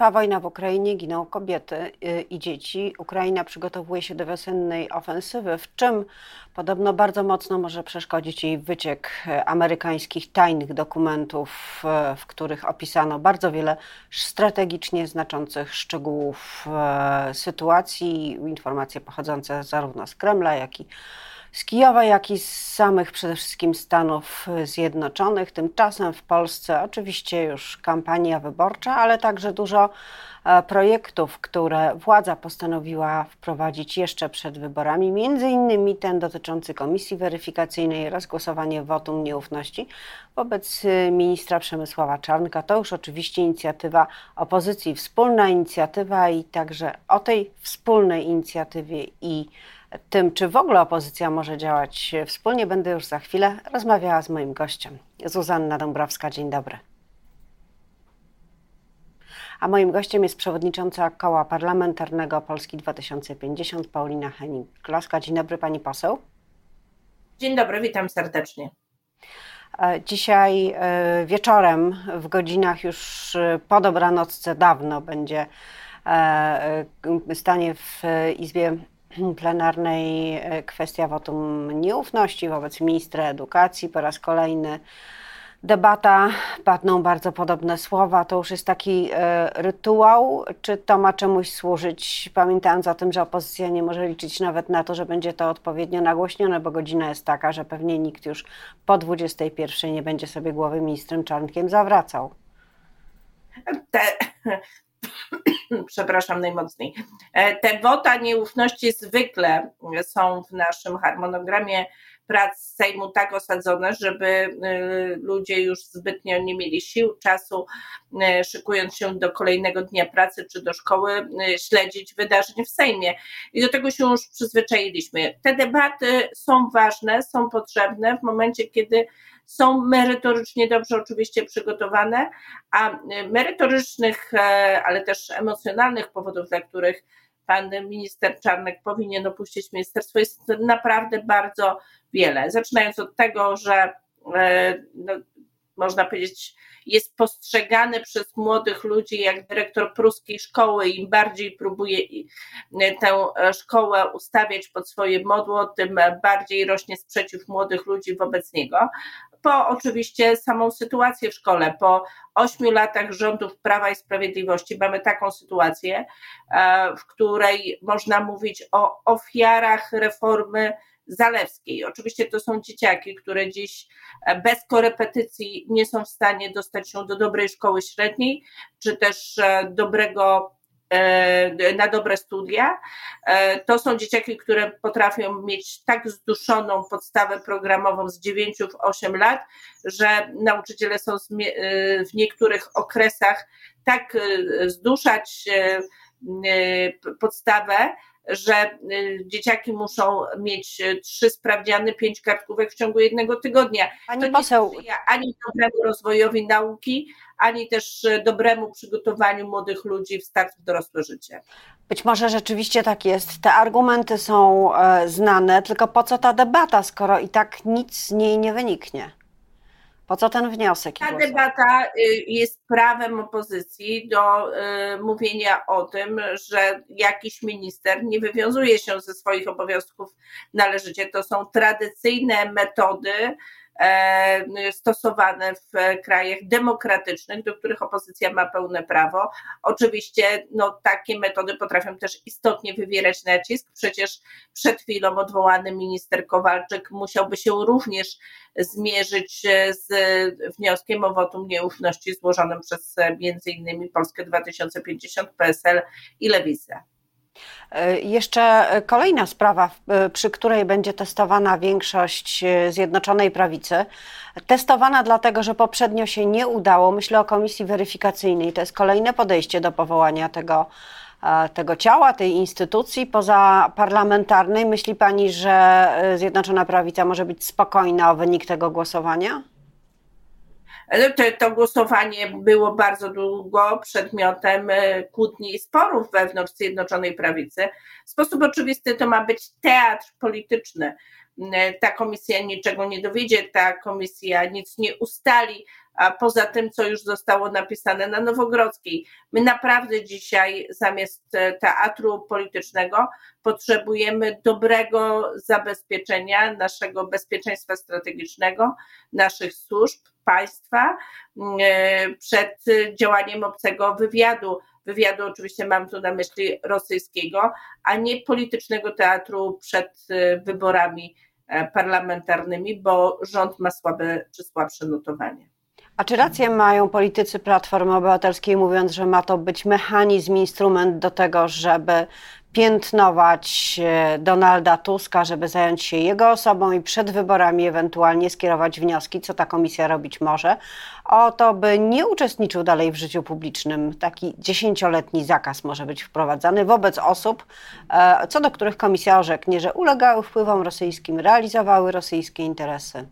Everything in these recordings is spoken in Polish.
Trwa wojna w Ukrainie, giną kobiety y, i dzieci. Ukraina przygotowuje się do wiosennej ofensywy, w czym podobno bardzo mocno może przeszkodzić jej wyciek y, amerykańskich tajnych dokumentów, y, w których opisano bardzo wiele strategicznie znaczących szczegółów sytuacji, informacje pochodzące zarówno z Kremla, jak i z Kijowa, jak i z samych przede wszystkim Stanów Zjednoczonych. Tymczasem w Polsce oczywiście już kampania wyborcza, ale także dużo e, projektów, które władza postanowiła wprowadzić jeszcze przed wyborami, między innymi ten dotyczący komisji weryfikacyjnej oraz głosowanie wotum nieufności wobec e, ministra Przemysława Czarnka. To już oczywiście inicjatywa opozycji, wspólna inicjatywa i także o tej wspólnej inicjatywie i tym, czy w ogóle opozycja może działać wspólnie, będę już za chwilę rozmawiała z moim gościem. Zuzanna Dąbrowska, dzień dobry. A moim gościem jest przewodnicząca Koła Parlamentarnego Polski 2050, Paulina Henning-Kloska. Dzień dobry, pani poseł. Dzień dobry, witam serdecznie. E, dzisiaj e, wieczorem, w godzinach już e, po dobranocce dawno, będzie stanie w Izbie plenarnej e, kwestia wotum nieufności wobec ministra edukacji. Po raz kolejny debata, padną bardzo podobne słowa. To już jest taki e, rytuał. Czy to ma czemuś służyć? Pamiętając o tym, że opozycja nie może liczyć nawet na to, że będzie to odpowiednio nagłośnione, bo godzina jest taka, że pewnie nikt już po 21 nie będzie sobie głowy ministrem Czarnkiem zawracał. Te, przepraszam najmocniej. E, te wota nieufności zwykle są w naszym harmonogramie prac Sejmu tak osadzone, żeby e, ludzie już zbytnio nie mieli sił, czasu, e, szykując się do kolejnego dnia pracy czy do szkoły, śledzić wydarzeń w Sejmie. I do tego się już przyzwyczailiśmy. Te debaty są ważne, są potrzebne w momencie, kiedy są merytorycznie dobrze oczywiście przygotowane, a merytorycznych, e, ale też emocjonalnych powodów, dla których pan minister Czarnek powinien opuścić ministerstwo, jest naprawdę bardzo wiele. Zaczynając od tego, że e, no, można powiedzieć, jest postrzegany przez młodych ludzi jak dyrektor pruskiej szkoły. Im bardziej próbuje tę szkołę ustawiać pod swoje modło, tym bardziej rośnie sprzeciw młodych ludzi wobec niego. Po oczywiście samą sytuację w szkole, po ośmiu latach rządów Prawa i Sprawiedliwości mamy taką sytuację, e, w której można mówić o ofiarach reformy Zalewskiej. Oczywiście to są dzieciaki, które dziś e, bez korepetycji nie są w stanie dostać się do dobrej szkoły średniej, czy też e, dobrego na dobre studia. To są dzieciaki, które potrafią mieć tak zduszoną podstawę programową z 9 w 8 lat, że nauczyciele są w niektórych okresach tak zduszać podstawę, że dzieciaki muszą mieć trzy sprawdziany, pięć kartkówek w ciągu jednego tygodnia. Pani to poseł... nie ani dobremu rozwojowi nauki, ani też y, dobremu przygotowaniu młodych ludzi w start w dorosłe życie. Być może rzeczywiście tak jest. Te argumenty są e, znane, tylko po co ta debata, skoro i tak nic z niej nie wyniknie? Po co ten wniosek? Ta debata y, jest prawem opozycji do y, mówienia o tym, że jakiś minister nie wywiązuje się ze swoich obowiązków należycie. To są tradycyjne metody E, stosowane w krajach demokratycznych, do których opozycja ma pełne prawo. Oczywiście no, takie metody potrafią też istotnie wywierać nacisk. Przecież przed chwilą odwołany minister Kowalczyk musiałby się również zmierzyć z wnioskiem o wotum nieufności złożonym przez między innymi Polskę 2050, PSL i Lewicę. E, jeszcze kolejna sprawa, e, przy której będzie testowana większość e, Zjednoczonej Prawicy. Testowana dlatego, że poprzednio się nie udało. Myślę o komisji weryfikacyjnej. To jest kolejne podejście do powołania tego, tego ciała, tej instytucji pozaparlamentarnej. Myśli Pani, że Zjednoczona Prawica może być spokojna o wynik tego głosowania? To, to głosowanie było bardzo długo przedmiotem e, kłótni i sporów wewnątrz Zjednoczonej Prawicy. W sposób oczywisty to ma być teatr polityczny. E, ta komisja niczego nie dowiedzie, ta komisja nic nie ustali, a poza tym, co już zostało napisane na Nowogrodzkiej. My naprawdę dzisiaj zamiast e, teatru politycznego potrzebujemy dobrego zabezpieczenia naszego bezpieczeństwa strategicznego, naszych służb, państwa e, przed działaniem obcego wywiadu. Wywiadu oczywiście mam tu na myśli rosyjskiego, a nie politycznego teatru przed e, wyborami parlamentarnymi, bo rząd ma słabe czy słabsze notowanie. A czy rację mają politycy Platformy Obywatelskiej, mówiąc, że ma to być mechanizm, instrument do tego, żeby piętnować e, Donalda Tuska, żeby zająć się jego osobą i przed wyborami ewentualnie skierować wnioski, co ta komisja robić może, o to, by nie uczestniczył dalej w życiu publicznym. Taki dziesięcioletni zakaz może być wprowadzany wobec osób, e, co do których komisja orzeknie, że ulegały wpływom rosyjskim, realizowały rosyjskie interesy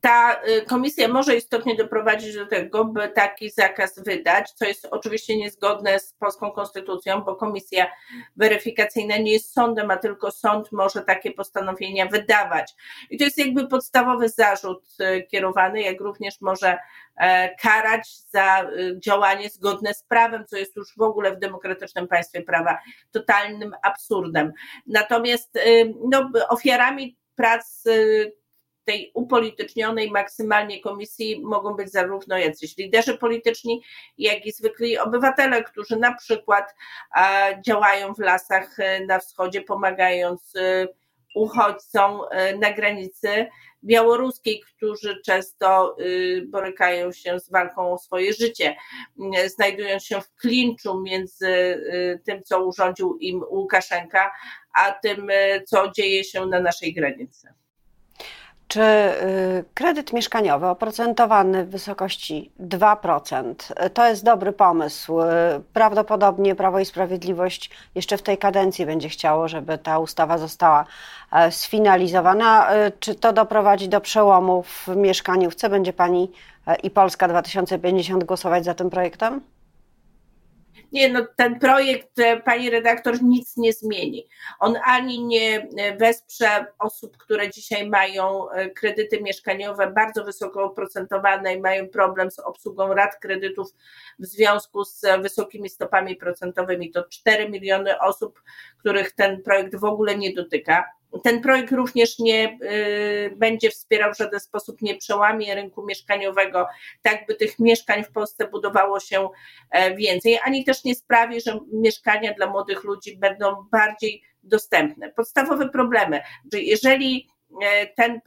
ta y, komisja może istotnie doprowadzić do tego, by taki zakaz wydać, co jest oczywiście niezgodne z polską konstytucją, bo komisja weryfikacyjna nie jest sądem, a tylko sąd może takie postanowienia wydawać. I to jest jakby podstawowy zarzut y, kierowany, jak również może e, karać za y, działanie zgodne z prawem, co jest już w ogóle w demokratycznym państwie prawa totalnym absurdem. Natomiast no, ofiarami prac tej upolitycznionej maksymalnie komisji mogą być zarówno jacyś liderzy polityczni, jak i zwykli obywatele, którzy na przykład działają w lasach e, na wschodzie, pomagając e, uchodźcom e, na granicy białoruskiej, którzy często borykają się z walką o swoje życie, znajdując się w klinczu między tym, co urządził im Łukaszenka, a tym, co dzieje się na naszej granicy. Czy y, kredyt mieszkaniowy oprocentowany w wysokości 2% to jest dobry pomysł? Y, prawdopodobnie Prawo i Sprawiedliwość jeszcze w tej kadencji będzie chciało, żeby ta ustawa została e, sfinalizowana. Y, czy to doprowadzi do przełomu w mieszkaniówce? Będzie Pani e, i Polska 2050 głosować za tym projektem? Nie, no ten projekt, e, pani redaktor, nic nie zmieni. On ani nie e, wesprze osób, które dzisiaj mają e, kredyty mieszkaniowe bardzo wysoko oprocentowane i mają problem z obsługą rat kredytów w związku z wysokimi stopami procentowymi. To 4 miliony osób, których ten projekt w ogóle nie dotyka ten projekt również nie y, będzie wspierał w żaden sposób, nie przełamie rynku mieszkaniowego, tak by tych mieszkań w Polsce budowało się e, więcej, ani też nie sprawi, że mieszkania dla młodych ludzi będą bardziej dostępne. Podstawowe problemy, że jeżeli e, ten,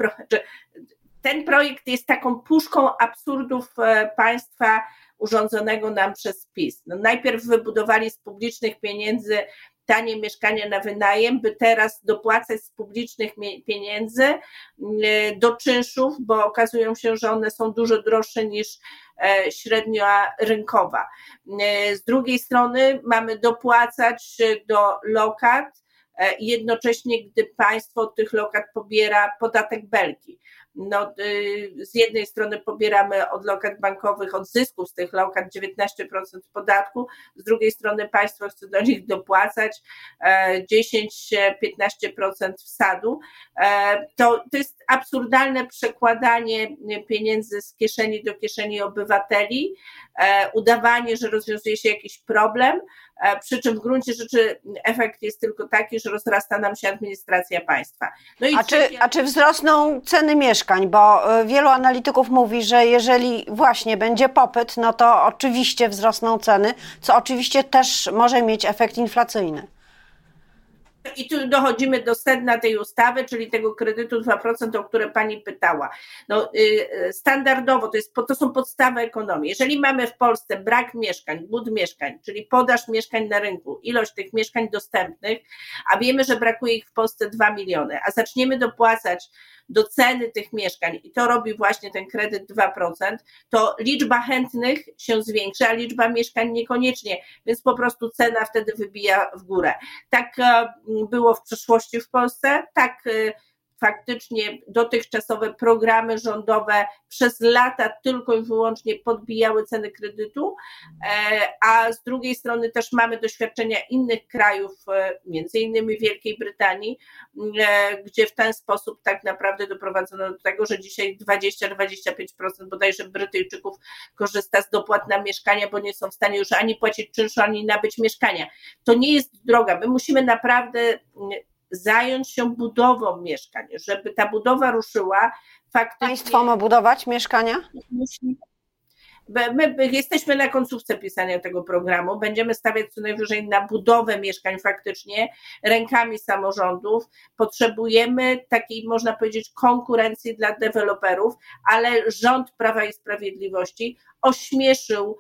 ten projekt jest taką puszką absurdów e, państwa urządzonego nam przez PiS. No najpierw wybudowali z publicznych pieniędzy tanie mieszkania na wynajem, by teraz dopłacać z publicznych pieniędzy mm, do czynszów, bo okazują się, że one są dużo droższe niż e, średnia rynkowa. E, z drugiej strony mamy dopłacać do lokat, e, jednocześnie gdy państwo od tych lokat pobiera podatek belki no, y, z jednej strony pobieramy od lokat bankowych, od zysków z tych lokat 19% podatku, z drugiej strony państwo chce do nich dopłacać 10-15% e, wsadu. E, to, to jest absurdalne przekładanie pieniędzy z kieszeni do kieszeni obywateli, e, udawanie, że rozwiązuje się jakiś problem, przy czym w gruncie rzeczy efekt jest tylko taki, że rozrasta nam się administracja państwa. No a, czy, a czy wzrosną ceny mieszkań? Bo e, wielu analityków mówi, że jeżeli właśnie będzie popyt, no to oczywiście wzrosną ceny, co oczywiście też może mieć efekt inflacyjny. I tu dochodzimy do sedna tej ustawy, czyli tego kredytu 2%, o które pani pytała. No, y, standardowo to, jest, to są podstawy ekonomii. Jeżeli mamy w Polsce brak mieszkań, głód mieszkań, czyli podaż mieszkań na rynku, ilość tych mieszkań dostępnych, a wiemy, że brakuje ich w Polsce 2 miliony, a zaczniemy dopłacać do ceny tych mieszkań. I to robi właśnie ten kredyt 2%, to liczba chętnych się zwiększa, a liczba mieszkań niekoniecznie, więc po prostu cena wtedy wybija w górę. Tak e, było w przeszłości w Polsce, tak e, faktycznie dotychczasowe programy rządowe przez lata tylko i wyłącznie podbijały ceny kredytu, e, a z drugiej strony też mamy doświadczenia innych krajów, e, między innymi Wielkiej Brytanii, e, gdzie w ten sposób tak naprawdę doprowadzono do tego, że dzisiaj 20-25% bodajże Brytyjczyków korzysta z dopłat na mieszkania, bo nie są w stanie już ani płacić czynszu, ani nabyć mieszkania. To nie jest droga. My musimy naprawdę zająć się budową mieszkań, żeby ta budowa ruszyła. Faktycznie, Państwo ma budować mieszkania? My jesteśmy na końcówce pisania tego programu. Będziemy stawiać co najwyżej na budowę mieszkań faktycznie rękami samorządów. Potrzebujemy takiej, można powiedzieć, konkurencji dla deweloperów, ale rząd Prawa i Sprawiedliwości ośmieszył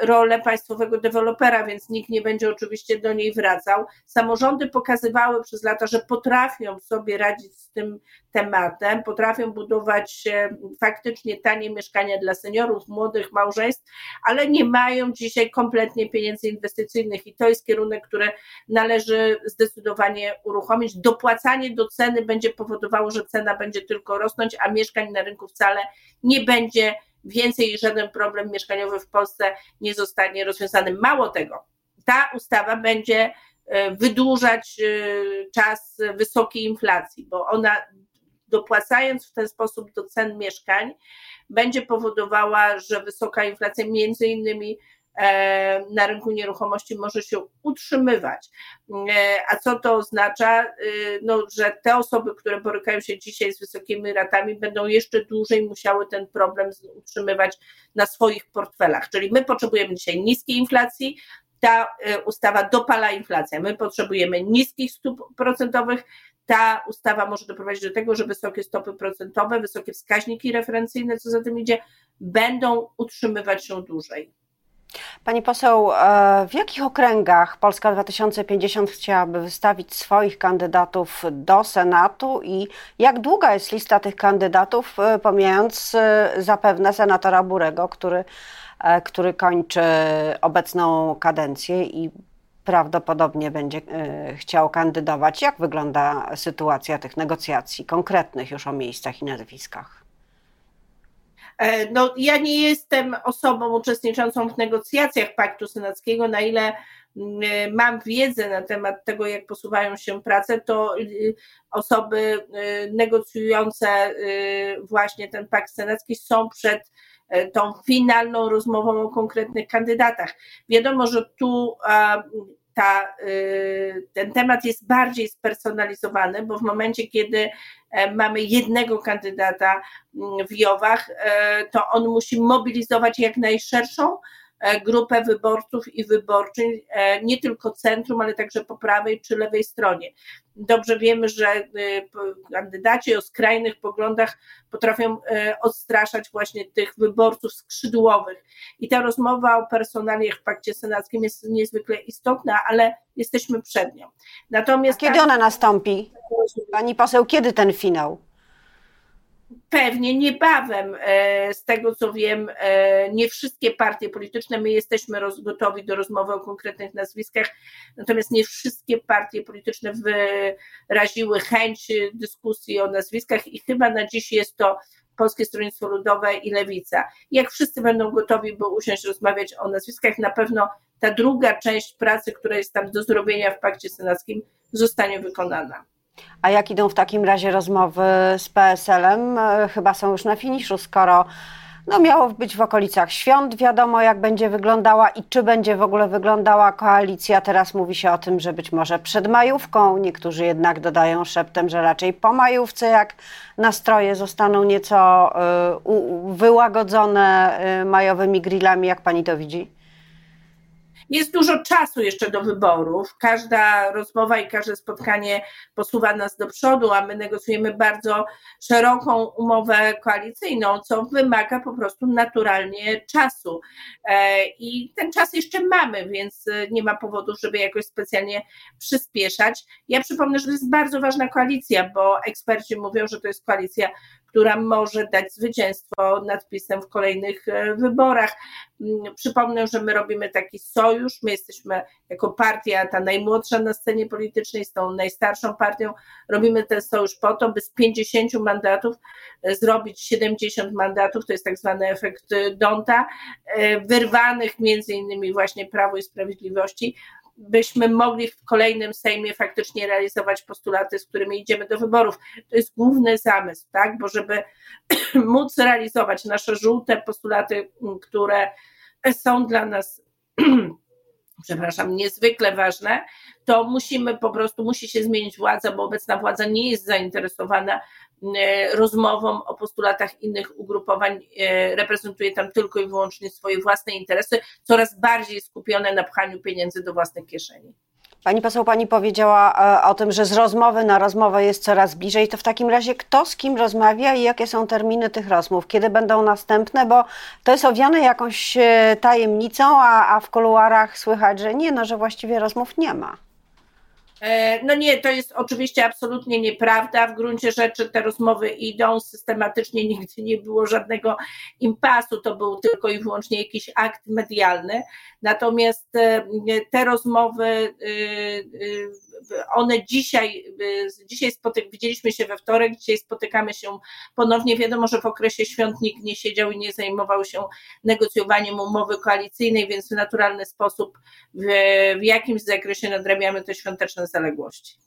rolę państwowego dewelopera, więc nikt nie będzie oczywiście do niej wracał. Samorządy pokazywały przez lata, że potrafią sobie radzić z tym tematem, potrafią budować faktycznie tanie mieszkania dla seniorów, młodych małżeństw, ale nie mają dzisiaj kompletnie pieniędzy inwestycyjnych i to jest kierunek, który należy zdecydowanie uruchomić. Dopłacanie do ceny będzie powodowało, że cena będzie tylko rosnąć, a mieszkań na rynku wcale nie będzie więcej żaden problem mieszkaniowy w Polsce nie zostanie rozwiązany. Mało tego, ta ustawa będzie e, wydłużać e, czas wysokiej inflacji, bo ona dopłacając w ten sposób do cen mieszkań, będzie powodowała, że wysoka inflacja między innymi na rynku nieruchomości może się utrzymywać. E, a co to oznacza? E, no, że te osoby, które borykają się dzisiaj z wysokimi ratami, będą jeszcze dłużej musiały ten problem utrzymywać na swoich portfelach. Czyli my potrzebujemy dzisiaj niskiej inflacji, ta ustawa dopala inflację. My potrzebujemy niskich stóp procentowych. Ta ustawa może doprowadzić do tego, że wysokie stopy procentowe, wysokie wskaźniki referencyjne, co za tym idzie, będą utrzymywać się dłużej. Pani poseł, e, w jakich okręgach Polska 2050 chciałaby wystawić swoich kandydatów do Senatu i jak długa jest lista tych kandydatów, e, pomijając e, zapewne senatora Burego, który, który kończy obecną kadencję i prawdopodobnie będzie chciał kandydować. Jak wygląda sytuacja tych negocjacji konkretnych już o miejscach i nazwiskach? E, no, ja nie jestem osobą uczestniczącą w negocjacjach Paktu Senackiego, na ile mm, e, mam wiedzę na temat tego, jak posuwają się prace, to y, osoby y, negocjujące y, właśnie ten pakt senacki są przed e, tą finalną rozmową o konkretnych kandydatach. Wiadomo, że tu ta, y, ten temat jest bardziej spersonalizowany, bo w momencie, kiedy e, mamy jednego kandydata mm, w Jowach, e, to on musi mobilizować jak najszerszą grupę wyborców i wyborczyń, e, nie tylko centrum, ale także po prawej czy lewej stronie. Dobrze wiemy, że e, kandydaci o skrajnych poglądach potrafią odstraszać właśnie tych wyborców skrzydłowych. I ta rozmowa o personaliach w pakcie senackim jest niezwykle istotna, ale jesteśmy przed nią. Natomiast A kiedy ona nastąpi? Pani poseł, kiedy ten finał? Pewnie niebawem, e, z tego co wiem, e, nie wszystkie partie polityczne, my jesteśmy gotowi do rozmowy o konkretnych nazwiskach, natomiast nie wszystkie partie polityczne wyraziły chęć dyskusji o nazwiskach i chyba na dziś jest to Polskie Stronnictwo Ludowe i Lewica. Jak wszyscy będą gotowi, by usiąść rozmawiać o nazwiskach, na pewno ta druga część pracy, która jest tam do zrobienia w pakcie senackim, zostanie wykonana. A jak idą w takim razie rozmowy z PSL-em? E, chyba są już na finiszu, skoro no miało być w okolicach świąt, wiadomo jak będzie wyglądała i czy będzie w ogóle wyglądała koalicja. Teraz mówi się o tym, że być może przed majówką, niektórzy jednak dodają szeptem, że raczej po majówce, jak nastroje zostaną nieco y, wyłagodzone y, majowymi grillami, jak pani to widzi? Jest dużo czasu jeszcze do wyborów. Każda rozmowa i każde spotkanie posuwa nas do przodu, a my negocjujemy bardzo szeroką umowę koalicyjną, co wymaga po prostu naturalnie czasu. E, I ten czas jeszcze mamy, więc nie ma powodów, żeby jakoś specjalnie przyspieszać. Ja przypomnę, że to jest bardzo ważna koalicja, bo eksperci mówią, że to jest koalicja która może dać zwycięstwo nad PiSem w kolejnych e, wyborach. Mm, przypomnę, że my robimy taki sojusz, my jesteśmy jako partia, ta najmłodsza na scenie politycznej, z tą najstarszą partią, robimy ten sojusz po to, by z 50 mandatów e, zrobić 70 mandatów, to jest tak zwany efekt Donta, wyrwanych między innymi właśnie Prawo i Sprawiedliwości, byśmy mogli w kolejnym Sejmie faktycznie realizować postulaty, z którymi idziemy do wyborów. To jest główny zamysł, tak? Bo żeby móc realizować nasze żółte postulaty, które są dla nas przepraszam, niezwykle ważne, to musimy po prostu, musi się zmienić władza, bo obecna władza nie jest zainteresowana e, rozmową o postulatach innych ugrupowań, e, reprezentuje tam tylko i wyłącznie swoje własne interesy, coraz bardziej skupione na pchaniu pieniędzy do własnych kieszeni. Pani poseł, pani powiedziała e, o tym, że z rozmowy na rozmowę jest coraz bliżej. To w takim razie kto z kim rozmawia i jakie są terminy tych rozmów? Kiedy będą następne? Bo to jest owiane jakąś e, tajemnicą, a, a w kuluarach słychać, że nie, no, że właściwie rozmów nie ma. E, no nie, to jest oczywiście absolutnie nieprawda. W gruncie rzeczy te rozmowy idą systematycznie, nigdy nie było żadnego impasu, to był tylko i wyłącznie jakiś akt medialny. Natomiast e, te rozmowy, e, one dzisiaj, dzisiaj spotyk, widzieliśmy się we wtorek, dzisiaj spotykamy się ponownie. Wiadomo, że w okresie świąt nikt nie siedział i nie zajmował się negocjowaniem umowy koalicyjnej, więc w naturalny sposób w, w jakimś zakresie nadrabiamy te świąteczne zaległości.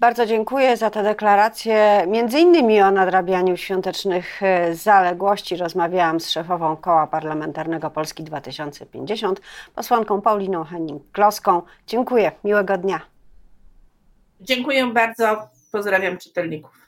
Bardzo dziękuję za te deklaracje. Między innymi o nadrabianiu świątecznych e, zaległości rozmawiałam z szefową Koła Parlamentarnego Polski 2050, posłanką Pauliną Henning-Kloską. Dziękuję, miłego dnia. Dziękuję bardzo, pozdrawiam czytelników.